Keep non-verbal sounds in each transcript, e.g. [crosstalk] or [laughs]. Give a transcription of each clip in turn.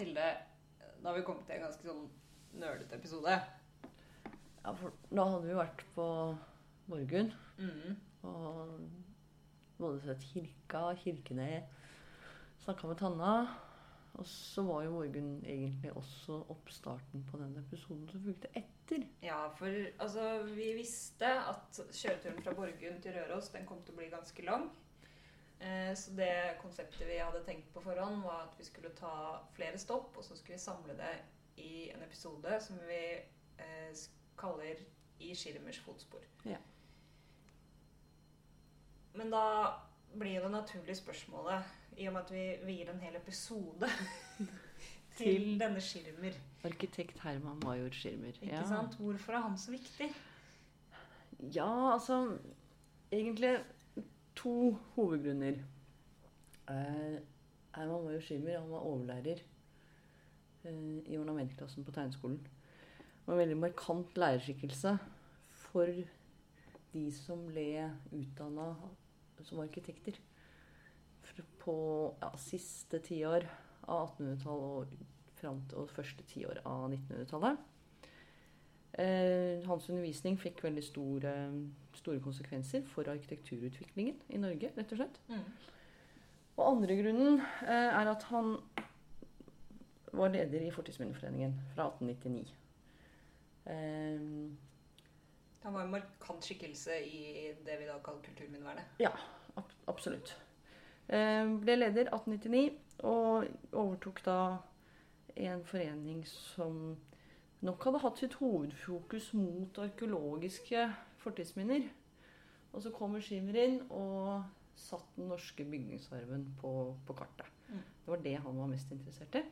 Mathilde, da har vi kommet til en ganske sånn nerdete episode. Ja, for da hadde vi vært på Borgund Mm. og både sett kirka, kirkene, snakka med Tanna. Og så var jo Borgund egentlig også oppstarten på den episoden som fulgte etter. Ja, for altså, vi visste at kjøreturen fra Borgund til Røros den kom til å bli ganske lang. Eh, så det konseptet vi hadde tenkt på forhånd, var at vi skulle ta flere stopp, og så skulle vi samle det i en episode som vi eh, kaller 'I Schirmers fotspor'. Ja. Men da blir det naturlige spørsmålet, i og med at vi vier en hel episode [laughs] til Til- denne Schirmer, Arkitekt Herman Major Schirmer. ikke sant? Hvorfor er han så viktig? Ja, altså Egentlig to hovedgrunner. Eh, Herman jo skimmer. han var overlærer eh, i ornamentklassen på tegnskolen. Og en veldig markant lærerskikkelse for de som ble utdanna som arkitekter på ja, siste tiår av 1800-tallet og fram til og første tiår av 1900-tallet. Eh, hans undervisning fikk veldig store, store konsekvenser for arkitekturutviklingen i Norge, rett og slett. Mm. Og andre grunnen eh, er at han var leder i Fortidsminneforeningen fra 1899. Eh, Han var en markant skikkelse i det vi da kaller kulturminnevernet. ab absolutt. Eh, ble leder 1899 og overtok da en forening som nok hadde hatt sitt hovedfokus mot arkeologiske fortidsminner. Og så kommer Schimmer inn og satt den norske bygningsarven på, på kartet. Mm. Det var det han var mest interessert i.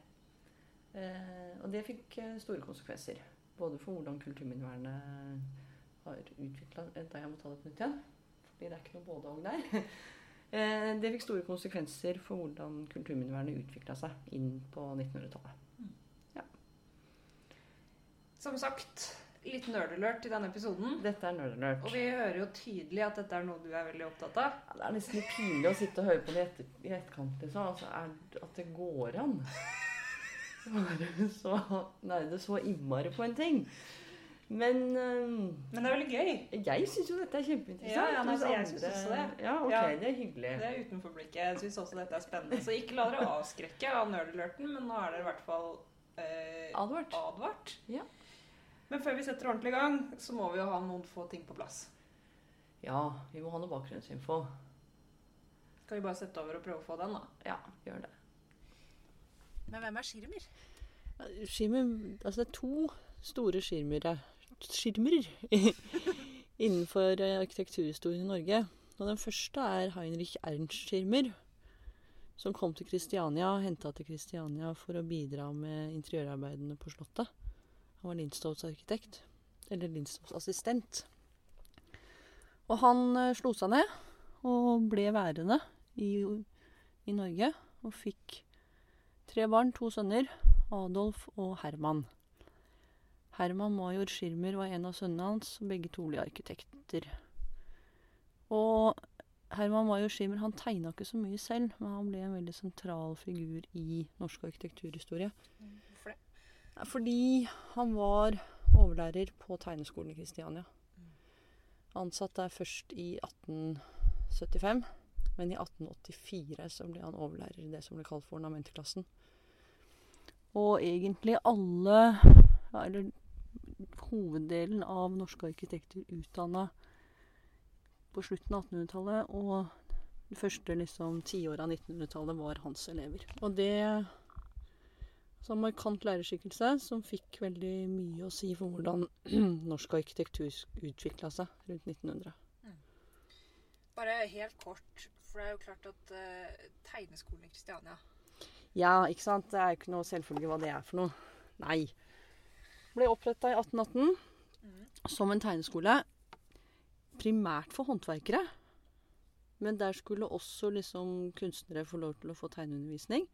Eh, og det fikk eh, store konsekvenser. Både for hvordan kulturminnevernet har utvikla Da jeg må ta det på nytt igjen. Fordi det er ikke noe både og der. [laughs] Eh, det fikk store konsekvenser for hvordan kulturminnevernet utvikla seg inn på 1900-tallet. Som sagt, litt nerdalert i denne episoden. Dette er nerdalert. Og vi hører jo tydelig at dette er noe du er veldig opptatt av. Ja, det er nesten litt pinlig å sitte og høre på det etter, i etterkant. Liksom. Altså, er, at det går an. Være så nerde så innmari på en ting. Men øhm, Men det er veldig gøy. jeg syns jo dette er kjempeinteressant. Ja, ja, nei, jeg synes også det. Ja, ok, Ja. det er hyggelig. Det er utenfor blikket. Jeg syns også dette er spennende. Så ikke la dere avskrekke av nerdalerten, men nå er dere i hvert fall eh, Advart. advart. Ja. Men før vi setter ordentlig i gang, så må vi jo ha noen få ting på plass. Ja, vi må ha noe bakgrunnsinfo. Skal vi bare sette over og prøve å få den, da? Ja, gjør det. Men hvem er Schirmer? Skirmer, altså det er to store skirmere, skirmer [laughs] innenfor eh, arkitekturhistorien i Norge. Og den første er Heinrich Ernst Schirmer, som kom til Kristiania, henta til Kristiania for å bidra med interiørarbeidene på Slottet. Han var Lindstows arkitekt, eller Lindstows assistent. Og han eh, slo seg ned og ble værende i, i Norge, og fikk tre barn, to sønner. Adolf og Herman. Herman Major Schirmer var en av sønnene hans, og begge to ble arkitekter. Og Herman Major Schirmer han tegna ikke så mye selv, men han ble en veldig sentral figur i norsk arkitekturhistorie. Hvorfor det? Fordi han var overlærer på tegneskolen i Kristiania. Ansatt der først i 1875, men i 1884 så ble han overlærer i det som ble kalt for ornamentklassen. Og egentlig alle, eller hoveddelen av norske arkitekter utdanna på slutten av 1800-tallet og de første liksom, tiåra av 1900-tallet var hans elever. Og det så en markant lærerskikkelse som fikk veldig mye å si for hvordan [clears throat] norsk arkitektur utvikla seg rundt 1900. Bare helt kort, for det er jo klart at uh, tegneskolen i Kristiania Ja, ikke sant? Det er jo ikke noe selvfølge hva det er for noe. Nei. Ble oppretta i 1818 som en tegneskole. Primært for håndverkere. Men der skulle også liksom kunstnere få lov til å få tegneundervisning.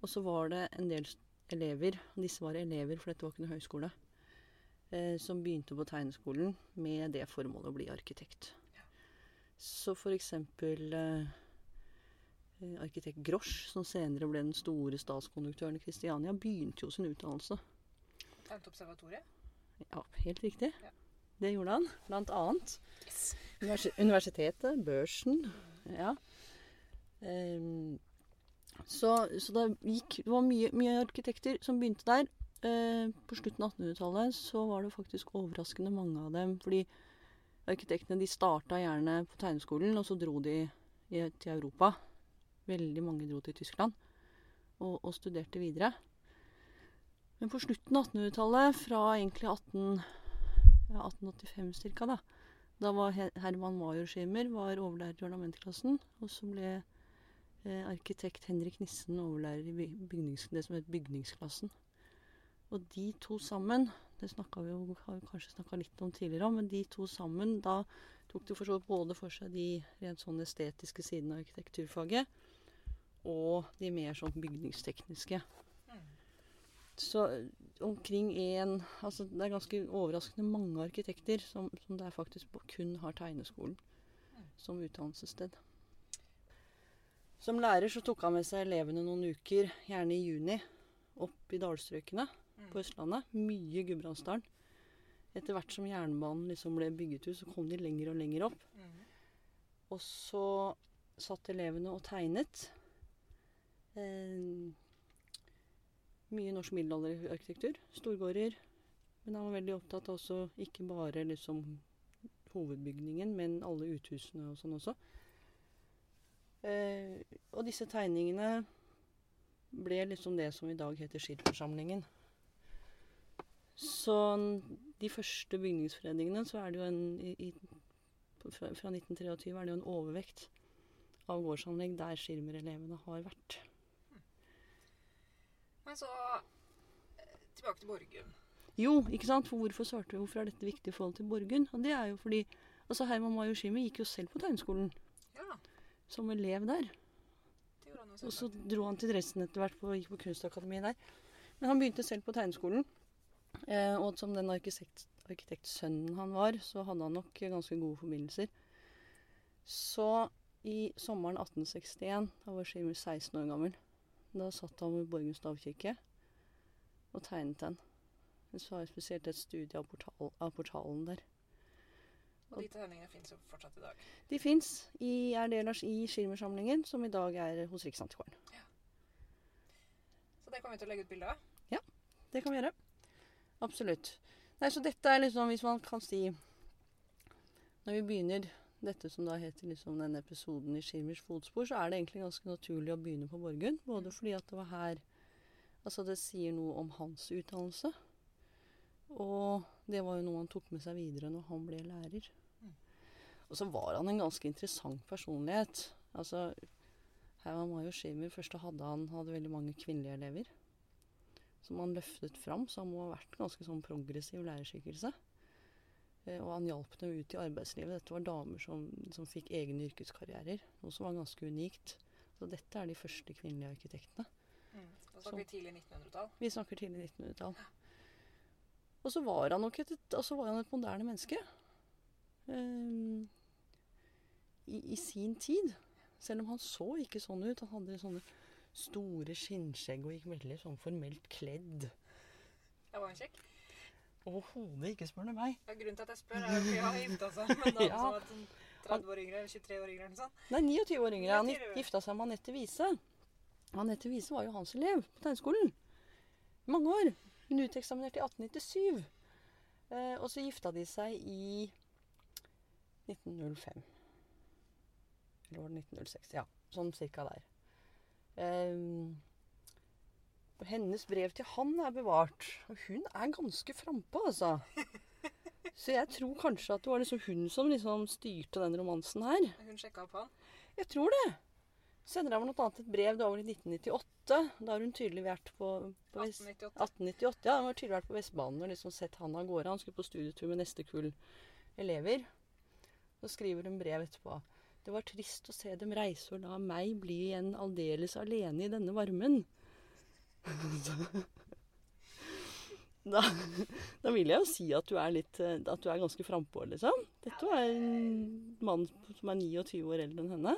Og så var det en del elever, og disse var elever, for dette var ikke noe høyskole, eh, som begynte på tegneskolen med det formålet å bli arkitekt. Så for eksempel eh, eh, arkitekt Grosch, som senere ble den store statskonduktøren i Kristiania, begynte jo sin utdannelse. Tegnet observatoriet? Ja, helt riktig. Ja. Det gjorde han, blant annet. Yes. Universitetet, børsen. Ja. Ehm, så, så det gikk Det var mye, mye arkitekter som begynte der. Eh, på slutten av 1800-tallet så var det faktisk overraskende mange av dem. Fordi arkitektene de starta gjerne på tegneskolen, og så dro de til Europa. Veldig mange dro til Tyskland og, og studerte videre. Men på slutten av 1800-tallet, fra egentlig 18, ja, 1885 ca., da, da var Herman Major Schemer var overlærer i ornamentklassen. Og så ble arkitekt Henrik Nissen overlærer i det som het bygningsklassen. Og de to sammen, det vi jo, har vi kanskje snakka litt om tidligere, òg, men de to sammen, da tok de for så vidt både for seg de rent sånn estetiske sidene av arkitekturfaget, og de mer sånn bygningstekniske. Så eh, omkring en Altså det er ganske overraskende mange arkitekter som, som der faktisk kun har tegneskolen som utdannelsessted. Som lærer så tok han med seg elevene noen uker, gjerne i juni, opp i dalstrøkene Mm. på Østlandet. Mye Gudbrandsdalen. Etter hvert som jernbanen liksom ble bygget ut, så kom de lenger og lenger opp. Mm. Og så satt elevene og tegnet. Eh, mye norsk middelalderarkitektur. Storgårder. Men han var veldig opptatt av også ikke bare liksom hovedbygningen, men alle uthusene og sånn også. Eh, og disse tegningene ble liksom det som i dag heter Schirmersamlingen. Så de første bygningsforeningene så er det jo en i, fra, fra 1923 er det jo en overvekt av gårdsanlegg der Schirmer-elevene har vært. Men så eh, tilbake til Borgund. Jo, ikke sant? For hvorfor svarte vi hvorfor er dette viktig i forhold til Borgund? Og det er jo fordi altså Herman Major Schirmer gikk jo selv på tegneskolen Ja, som elev der. Og så dro han til Dresden etter hvert og gikk på kunstakademiet der. Men han begynte selv på tegneskolen. Eh, og som den arkitekt, arkitektsønnen han var, så hadde han nok ganske gode forbindelser. Så i sommeren 1861, da var Schirmer 16 år gammel, da satt han ved Borgen stavkirke og tegnet den. Men Så har jeg spesielt et studie av, portal, av portalen der. Og de tegningene fins jo fortsatt i dag. De fins i, er del i Schirmer-samlingen, som i dag er hos Riksantikvaren. Så det kommer vi til å legge ut bilde av. Ja, Det kan vi gjøre. Absolutt. Nei, så dette er liksom, hvis man kan si Når vi begynner dette som da heter liksom denne episoden i Schirmers fotspor, så er det egentlig ganske naturlig å begynne på Borgund. Både fordi at det var her Altså, det sier noe om hans utdannelse. Og det var jo noe han tok med seg videre når han ble lærer. Og så var han en ganske interessant personlighet. Altså, Herman Major Schirmer først hadde han hadde veldig mange kvinnelige elever som han løftet fram, så han må ha vært ganske sånn progressiv lærerskikkelse. Eh, og han hjalp dem ut i arbeidslivet. Dette var damer som, som fikk egne yrkeskarrierer, noe som var ganske unikt. Så dette er de første kvinnelige arkitektene. Mm. Da snakker vi tidlig 1900-tall. Vi snakker tidlig 1900-tall. Og så var han nok et, altså var han et moderne menneske. Ehm, i, I sin tid. Selv om han så ikke sånn ut. Han hadde sånne store skinnskjegg og gikk veldig sånn formelt kledd. Jeg var en kjekk. Overhodet ikke, spør du meg. Ja, grunnen til at jeg spør, er jo fordi jeg har gifta seg med en dame [laughs] Ja. som var sånn 30 år yngre, eller 23 år yngre, eller noe sånt. Nei, 29 år yngre. Han 29 gifta seg med Anette Wiese. Anette Wiese var jo hans elev på tegnskolen. Mange år. Hun uteksaminerte i 1897. Eh, og så gifta de seg i 1905. Eller var det 1906? Ja, sånn cirka der. Um, hennes brev til han er bevart. Og hun er ganske frampå, altså. [laughs] Så jeg tror kanskje at det var liksom hun som liksom styrte den romansen her. Hun sjekka opp han. Jeg tror det. Sender noe annet et brev. Det vel i 1998. Da har hun tydelig vært på, på 1898. 1898. Ja, hun har tydelig vært på Vestbanen og liksom sett han av gårde. Han skulle på studietur med neste kull elever. Så skriver hun brev etterpå. Det var trist å se dem reise og la meg bli igjen aldeles alene i denne varmen. [laughs] Da, da vil jeg jo si at du er litt eh, At du er ganske frampå, liksom. Dette var en mann som er 29 år eldre enn henne.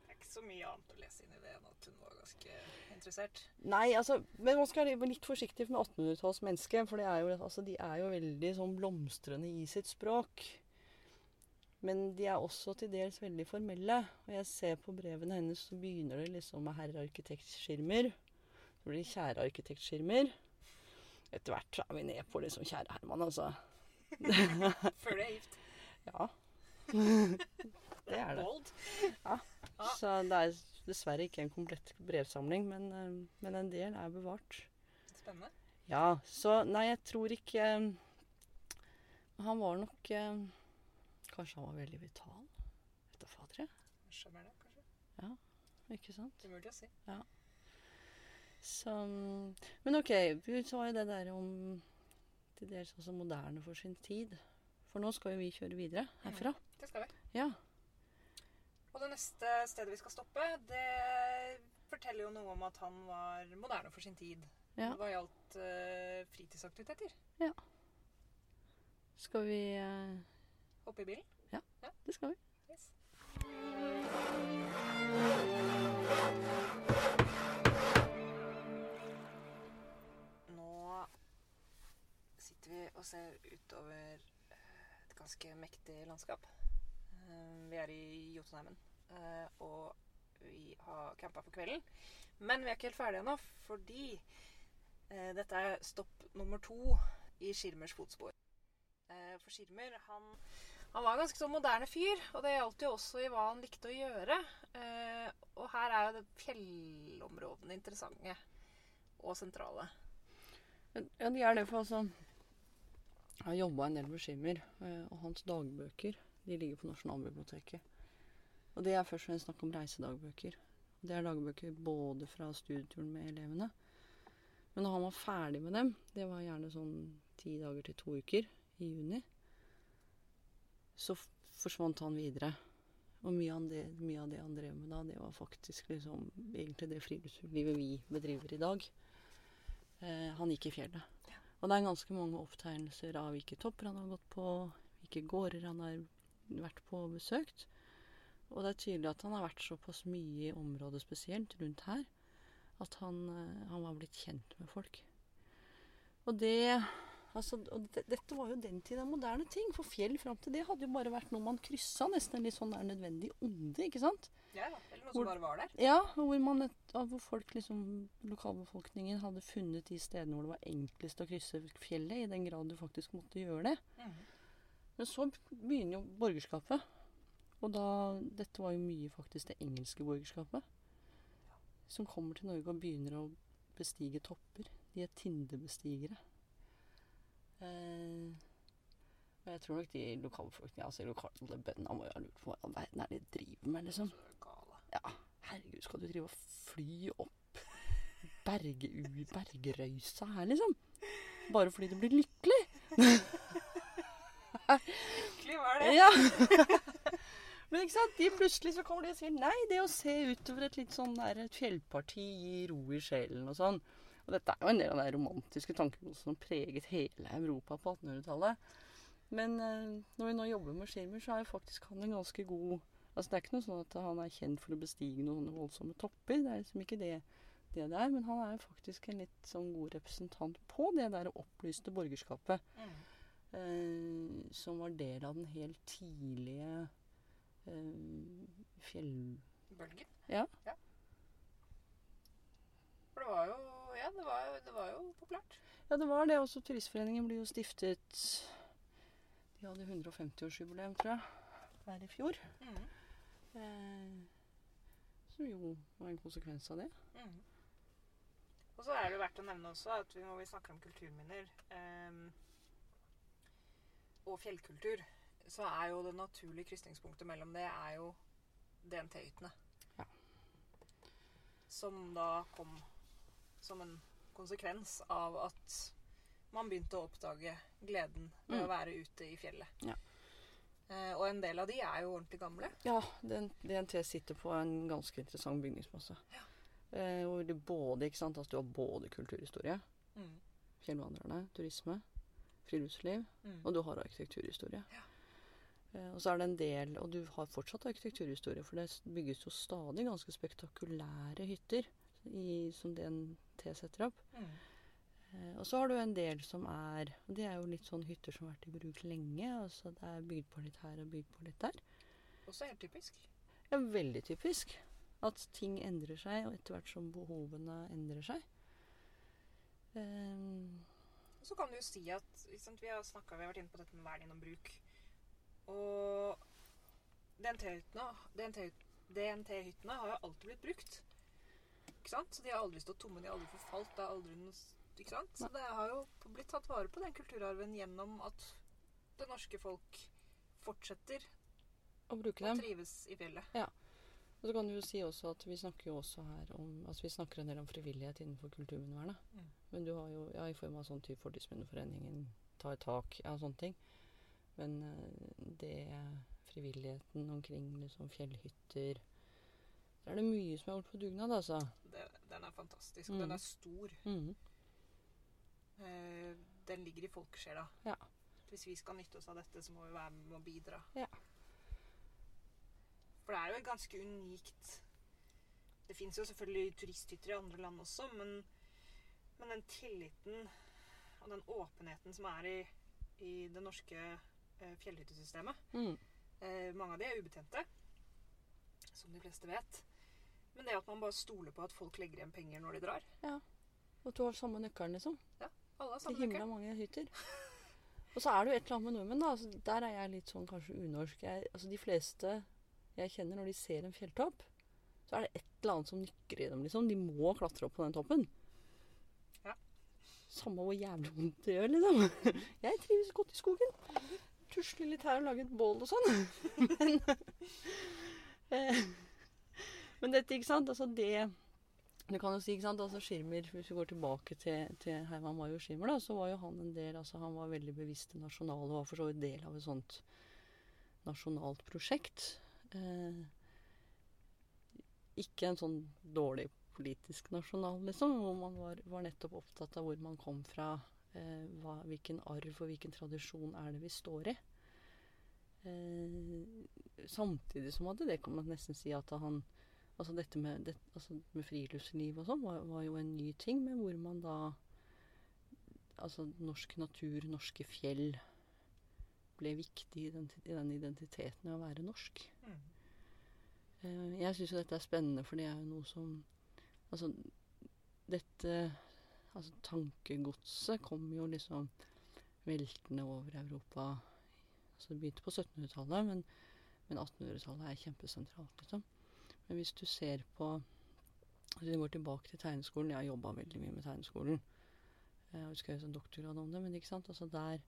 Det er ikke så mye annet å lese inn i det enn at hun var ganske interessert. Nei, altså, men man skal være litt forsiktig med 1800-tallsmennesket. for det er jo, altså, de er jo veldig sånn blomstrende i sitt språk. Men de er også til dels veldig formelle. Og jeg ser på brevene hennes, så begynner det liksom med 'herr arkitektskirmer'. Så blir det 'kjære arkitektskirmer'. Etter hvert så er vi ned på liksom 'kjære Herman', altså. [laughs] Før du er gift. [laughs] Ja. det er det. Ja. Så det er dessverre ikke en komplett brevsamling, men, eh, men en del er bevart. Spennende. Ja, så nei, jeg tror ikke eh, Han var nok eh, Kanskje han var veldig vital? Vet da fader, jeg. Det, kanskje. Ikke sant? Umulig å si. Så mm, Men OK, vi sa jo det der om til dels også moderne for sin tid. For nå skal jo vi kjøre videre herfra. Det skal vi. Ja. Og det neste stedet vi skal stoppe, det forteller jo noe om at han var moderne for sin tid. ja. Hva gjaldt uh, fritidsaktiviteter. Ja. Skal vi eh, Hoppe i bilen. Det skal vi. Yes. Nå sitter vi og ser utover eh, et ganske mektig landskap. Eh, Vi er i Jotunheimen, eh, og vi har campa for kvelden. Men vi er ikke helt ferdige ennå, fordi eh, dette er stopp nummer to i Skirmers fotspor. Eh, For Skirmer, han han var en ganske sånn moderne fyr, og det gjaldt jo også i hva han likte å gjøre. Eh, og her er jo det fjellområdene interessante og sentrale. Ja, de er det, for altså har jobba en del med Skimmer, eh, og hans dagbøker de ligger på Nasjonalbiblioteket. Og det er først og fremst snakk om reisedagbøker. Det er dagbøker både fra studieturen med elevene. Men når han var ferdig med dem, det var gjerne sånn ti dager til to uker i juni, så forsvant han videre. Og mye av, det, mye av det han drev med da, det var faktisk liksom egentlig det friluftslivet vi bedriver i dag. Eh, han gikk i fjellet. Og det er ganske mange opptegnelser av hvilke topper han har gått på, hvilke gårder han har vært på og besøkt. Og det er tydelig at han har vært såpass mye i området spesielt rundt her, at han, eh, han var blitt kjent med folk. Og det Altså, det, dette var jo den tida moderne ting. For fjell fram til det hadde jo bare vært noe man kryssa. Nesten en litt sånn der nødvendig onde, ikke sant? Ja, eller noe Hvor- som bare var der. Ja, hvor, man, et- hvor folk liksom, lokalbefolkningen hadde funnet de stedene hvor det var enklest å krysse fjellet, i den grad du faktisk måtte gjøre det. Men så begynner jo borgerskapet. Og da Dette var jo mye faktisk det engelske borgerskapet. Som kommer til Norge og begynner å bestige topper. De er tindebestigere. Eh, og jeg tror nok de lokalbefolkninga, altså lokale bøndene, må jo ha lurt på hva i all verden er det de driver med, liksom. Ja, herregud, skal du drive og fly opp berge, bergrøysa her, liksom? Bare fordi du blir lykkelig? Lykkelig var det. Ja. Men ikke sant, de plutselig så kommer de og sier nei, det å se utover et litt sånn der et fjellparti gir ro i sjelen og sånn. Og dette er jo en del av det romantiske tankegodset som preget hele Europa på 1800-tallet. Men eh, når vi nå jobber med Schirmer, så er jo faktisk han en ganske god Altså Det er ikke noe sånn at han er kjent for å bestige noen voldsomme topper. Det er liksom ikke det det det er. Men han er jo faktisk en litt sånn god representant på det der opplyste borgerskapet. Mm. Eh, som var del av den helt tidlige eh, fjellbølgen. Ja. Ja. For det var jo Ja, det var, det var jo populært. Ja, det var det. Også Turistforeningen ble jo stiftet De hadde 150-årsjubileum, tror jeg, her i fjor. Mm. Eh, som jo var en konsekvens av det. Mm. Og så er det verdt å nevne også at vi, når vi snakker om kulturminner eh, og fjellkultur, så er jo det naturlige krysningspunktet mellom det er jo DNT-hyttene. Ja. Som da kom som en konsekvens av at man begynte å oppdage gleden ved Mm. å være ute i fjellet. Ja. Eh, og en del av de er jo ordentlig gamle. Ja, DNT sitter på en ganske interessant bygningsmasse. Eh, hvor det både, ikke sant, altså du har både kulturhistorie, Mm. fjellvandrerne, turisme, friluftsliv, Mm. og du har arkitekturhistorie. Eh, Og så er det en del, og du har fortsatt arkitekturhistorie, for det bygges jo stadig ganske spektakulære hytter i, som DNT setter opp. Eh, Og så har du en del som er og Det er jo litt sånn hytter som har vært i bruk lenge. altså Det er bygd på litt her og bygd på litt der. Også helt typisk. Er veldig typisk at ting endrer seg, og etter hvert som behovene endrer seg. Eh, så kan du jo si at sant, vi, har snakket, vi har vært inne på dette med vern gjennom bruk. Og DNT-hyttene DNT har jo alltid blitt brukt. Ikke sant? Så De har aldri stått tomme, de har aldri forfalt. det er aldri noe, ikke sant? Så det har jo blitt tatt vare på den kulturarven gjennom at det norske folk fortsetter å bruke dem. Og trives i fjellet. Ja. Og så kan du jo si også at vi snakker jo også her om Altså vi snakker en del om frivillighet innenfor kulturminnevernet. Mm. Men du har jo ja, i form av sånn type Fortidsminneforeningen, tar tak, ja sånne ting. Men eh, det frivilligheten omkring liksom fjellhytter Så er det mye som er gjort på dugnad, altså. Det, den er fantastisk, Mm. den er stor. Mm. Eh, den ligger i folkesjela. Ja. Hvis vi skal nytte oss av dette, så må vi være med og bidra. Ja. For det er jo et ganske unikt Det fins jo selvfølgelig turisthytter i andre land også, men, men den tilliten og den åpenheten som er i, i det norske eh, fjellhyttesystemet mm. eh, Mange av de er ubetjente, som de fleste vet. Men det at man bare stoler på at folk legger igjen penger når de drar Ja. Og du har samme nøkkelen, liksom. Ja, Alle har samme nøkkel. mange hytter. [laughs] Og så er det jo et eller annet med nordmenn, da. Altså, der er jeg litt sånn kanskje unorsk. Jeg, altså, de fleste jeg kjenner, når de ser en fjelltopp, så er det et eller annet som nykker i dem, liksom. De må klatre opp på den toppen. Ja. Samme hvor jævlig vondt det gjør, liksom. [laughs] Jeg trives godt i skogen. Tusle litt her og lage et bål og sånn. [laughs] Men, eh, men dette, ikke sant. Altså det du kan jo si, ikke sant, altså Schirmer, Hvis vi går tilbake til, til Herman Major Schirmer, da, så var jo han en del altså Han var veldig bevisst det nasjonale var for så vidt del av et sånt nasjonalt prosjekt. Eh, ikke en sånn dårlig politisk nasjonal, liksom, hvor man var, var nettopp opptatt av hvor man kom fra. Eh, hva, hvilken arv og hvilken tradisjon er det vi står i. Eh, samtidig som at det kan man nesten si at han Altså dette med, det, altså med friluftsliv og sånn var, var jo en ny ting, men hvor man da Altså norsk natur, norske fjell ble viktig i den, i den identiteten av å være norsk. Mm. Eh, jeg syns jo dette er spennende, for det er jo noe som Altså dette Altså tankegodset kom jo liksom veltende over Europa. Altså det begynte på 1700-tallet, men, men 1800-tallet er kjempesentralt, liksom. Men hvis du ser på Hvis vi går tilbake til tegneskolen Jeg har jobba veldig mye med tegneskolen. Jeg husker jeg en doktorgrad om det, men ikke sant? Altså der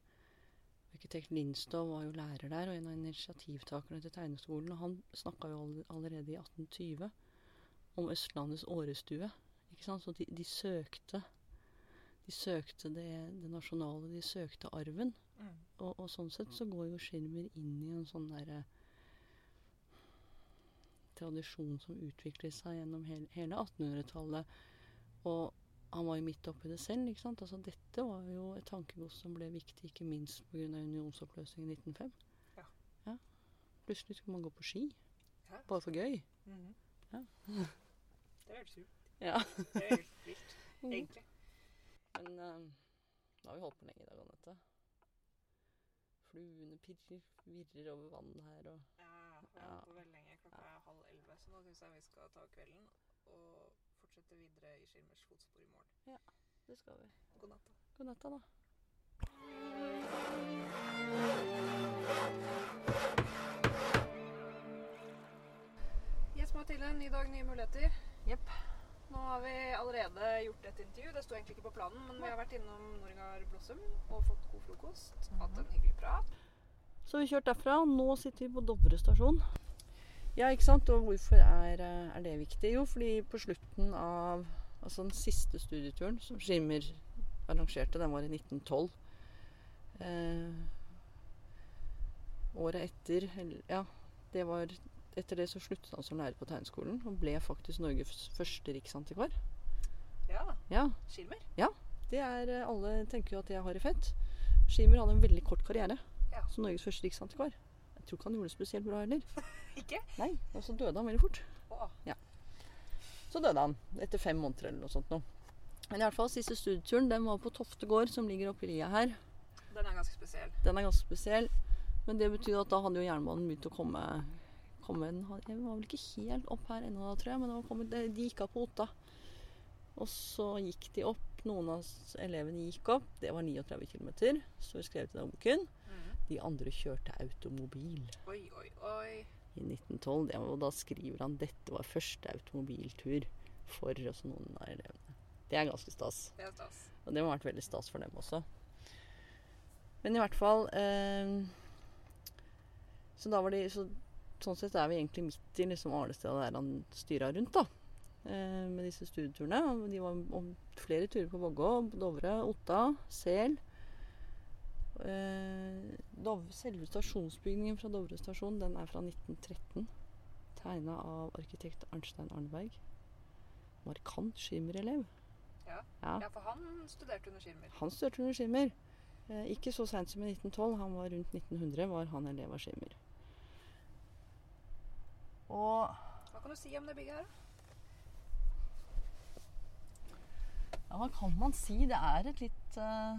Arkitekt Lindstov var jo lærer der, og en av initiativtakerne til tegneskolen. Og han snakka jo allerede i 1820 om Østlandets årestue. Ikke sant? Så de, de søkte De søkte det, det nasjonale, de søkte arven. Mm. Og, og sånn sett så går jo Schirmer inn i en sånn derre tradisjon som utviklet seg gjennom hele, hele 1800-tallet. Og han var jo midt oppi det selv. ikke sant? Altså Dette var jo et tankegods som ble viktig, ikke minst pga. unionsoppløsningen i 1905. Ja. ja. Plutselig skulle man gå på ski. Ja. Bare for gøy. Mhm. Ja. [laughs] Det er helt sjukt. Ja. Det er helt vilt, [laughs] egentlig. Men eh, da har vi holdt på lenge i dag, Anette. Fluene pirrer, virrer over vannet her og Ja, vi har Ja. holdt på veldig lenge. Klokka er halv elleve, så nå syns jeg vi skal ta kvelden og fortsette videre i Skilmers fotspor i morgen. Ja, Det skal vi. God natt. da. God natta, da. Yes, Mathilde. Ny dag, nye muligheter. Jepp. Nå har vi allerede gjort et intervju. Det sto egentlig ikke på planen, men vi har vært innom Norgar Blossom og fått god frokost. Hatt en hyggelig prat. Så vi kjørt derfra. Nå sitter vi på Dovre stasjon. Ja, ikke sant? Og hvorfor er, eh, er det viktig? Jo, fordi på slutten av altså den siste studieturen som Skimmer arrangerte, den var i 1912. Eh, året etter Ja, det var Etter det så sluttet han som lærer på tegneskolen og ble faktisk Norges første riksantikvar. Ja, Ja, Skilmer. det er eh, Alle tenker jo at jeg har i fett. Skimmer hadde en veldig kort karriere Ja. som Norges første riksantikvar. Jeg tror ikke han gjorde det spesielt bra heller. [laughs] Ikke? Nei, Og så døde han veldig fort. Å, Så døde han etter fem måneder eller noe sånt noe. Men i hvert fall siste studieturen den var på Tofte gård, som ligger oppi lia her. den er ganske spesiell. Den er ganske spesiell. Men det betyr at da hadde jo jernbanen begynt å komme, komme Den var vel ikke helt opp her ennå, tror jeg, men kommet, de gikk av på Otta. Og så gikk de opp. Noen av elevene gikk opp. Det var 39 km, vi skrev til den Mhm. De andre kjørte automobil Oi, oi, oi. i 1912. Og da skriver han dette var første automobiltur for noen av elevene. Det er ganske stas. Det er stas. Og det må ha vært veldig stas for dem også. Men i hvert fall eh, Så da var de så, Sånn sett er vi egentlig midt i liksom Arnestedet der han styra rundt, da. Eh, med disse studieturene. Og De var om flere turer på Vågå, Dovre, Otta, Sel. Eh, Dov, selve stasjonsbygningen fra Dovre stasjon den er fra 1913. Tegna av arkitekt Arnstein Arneberg. Markant skimmerelev. Ja. ja. Ja, for han studerte under Schirmer. Han studerte under Schirmer. Eh, ikke så seint som i 1912. Han var rundt 1900 var han elev av Schirmer. Og Hva kan du si om det bygget her? da? ja, hva kan man si? Det er et litt eh,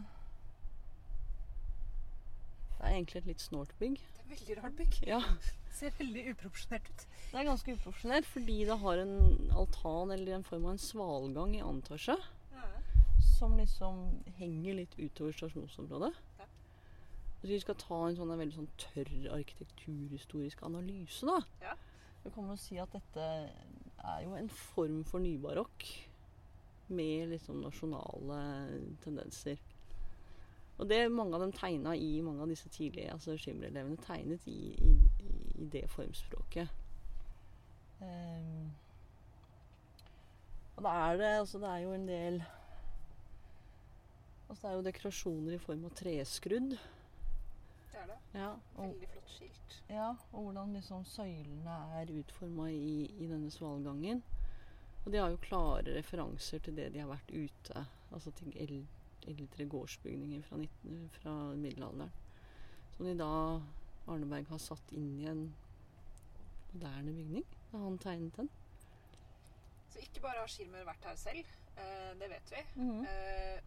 Det er egentlig et litt snålt bygg. Det er veldig rart bygg. Ja, [laughs] Ser veldig uproporsjonert ut. Det er ganske uprofesjonelt fordi det har en altan eller en form av en svalgang i annen etasje. Som liksom henger litt utover stasjonsområdet. Ja. Så vi skal ta en sånn en veldig sånn tørr arkitekturhistorisk analyse, da, Ja. kommer til å si at dette er jo en form for nybarokk med liksom nasjonale tendenser. Og det mange av dem tegna i mange av disse tidlige altså skimmerelevene tegnet i, i, i det formspråket. Um, og da er det altså det er jo en del Altså det er jo dekorasjoner i form av treskrudd. Det er det. Ja, og, Veldig flott skilt. ja, og hvordan liksom søylene er utforma i, i denne svalgangen. Og de har jo klare referanser til det de har vært ute Altså til el- eldre gårdsbygninger fra, 19, fra middelalderen. Som de da Arneberg har satt inn i en moderne bygning. Da han tegnet den. Så ikke bare har Schirmer vært her selv, eh, det vet vi. Mhm. Eh,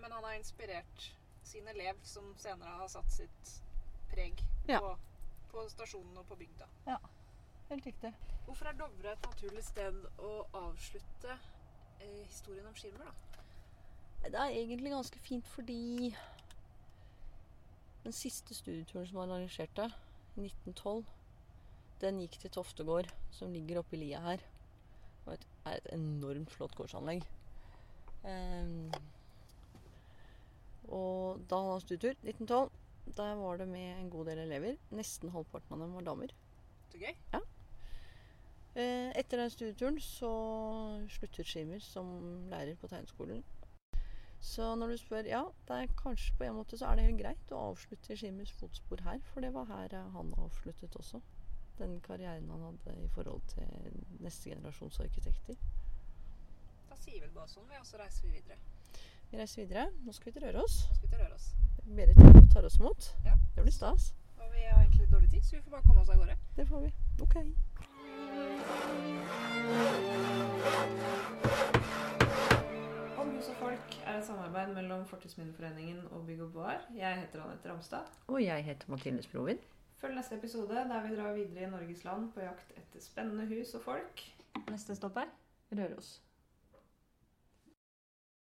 men han har inspirert sin elev, som senere har satt sitt preg Ja. på, på stasjonen og på bygda. Ja, Helt riktig. Hvorfor er Dovre et naturlig sted å avslutte eh, historien om Schirmer, da? Det er egentlig ganske fint fordi den siste studieturen som han arrangerte, i 1912, den gikk til Toftegård, som ligger oppi lia her. Og det er et enormt flott gårdsanlegg. Um, og da han hadde studietur, 1912, der var det med en god del elever. Nesten halvparten av dem var damer. Så gøy. Ja. Etter den studieturen så sluttet Schimmer som lærer på tegneskolen. Så når du spør, ja, det er kanskje på en måte så er det helt greit å avslutte i Schimmers fotspor her, for det var her eh, han avsluttet også. Den karrieren han hadde i forhold til neste generasjons arkitekter. Da sier vi det bare sånn, vi, og så reiser vi videre. Vi reiser videre. Nå skal vi til Røros. Nå skal vi til Røros. Berit tar oss imot. Ja. Det blir stas. Og vi har egentlig dårlig tid, så vi får bare komme oss av gårde. Det får vi. Ok. Er et samarbeid mellom Fortidsminneforeningen og Bygg og Bar. Jeg heter Anette Ramstad. Og jeg heter Mathilde Sprover. Følg neste episode der vi drar videre i Norges land på jakt etter spennende hus og folk. Neste stopp er Røros.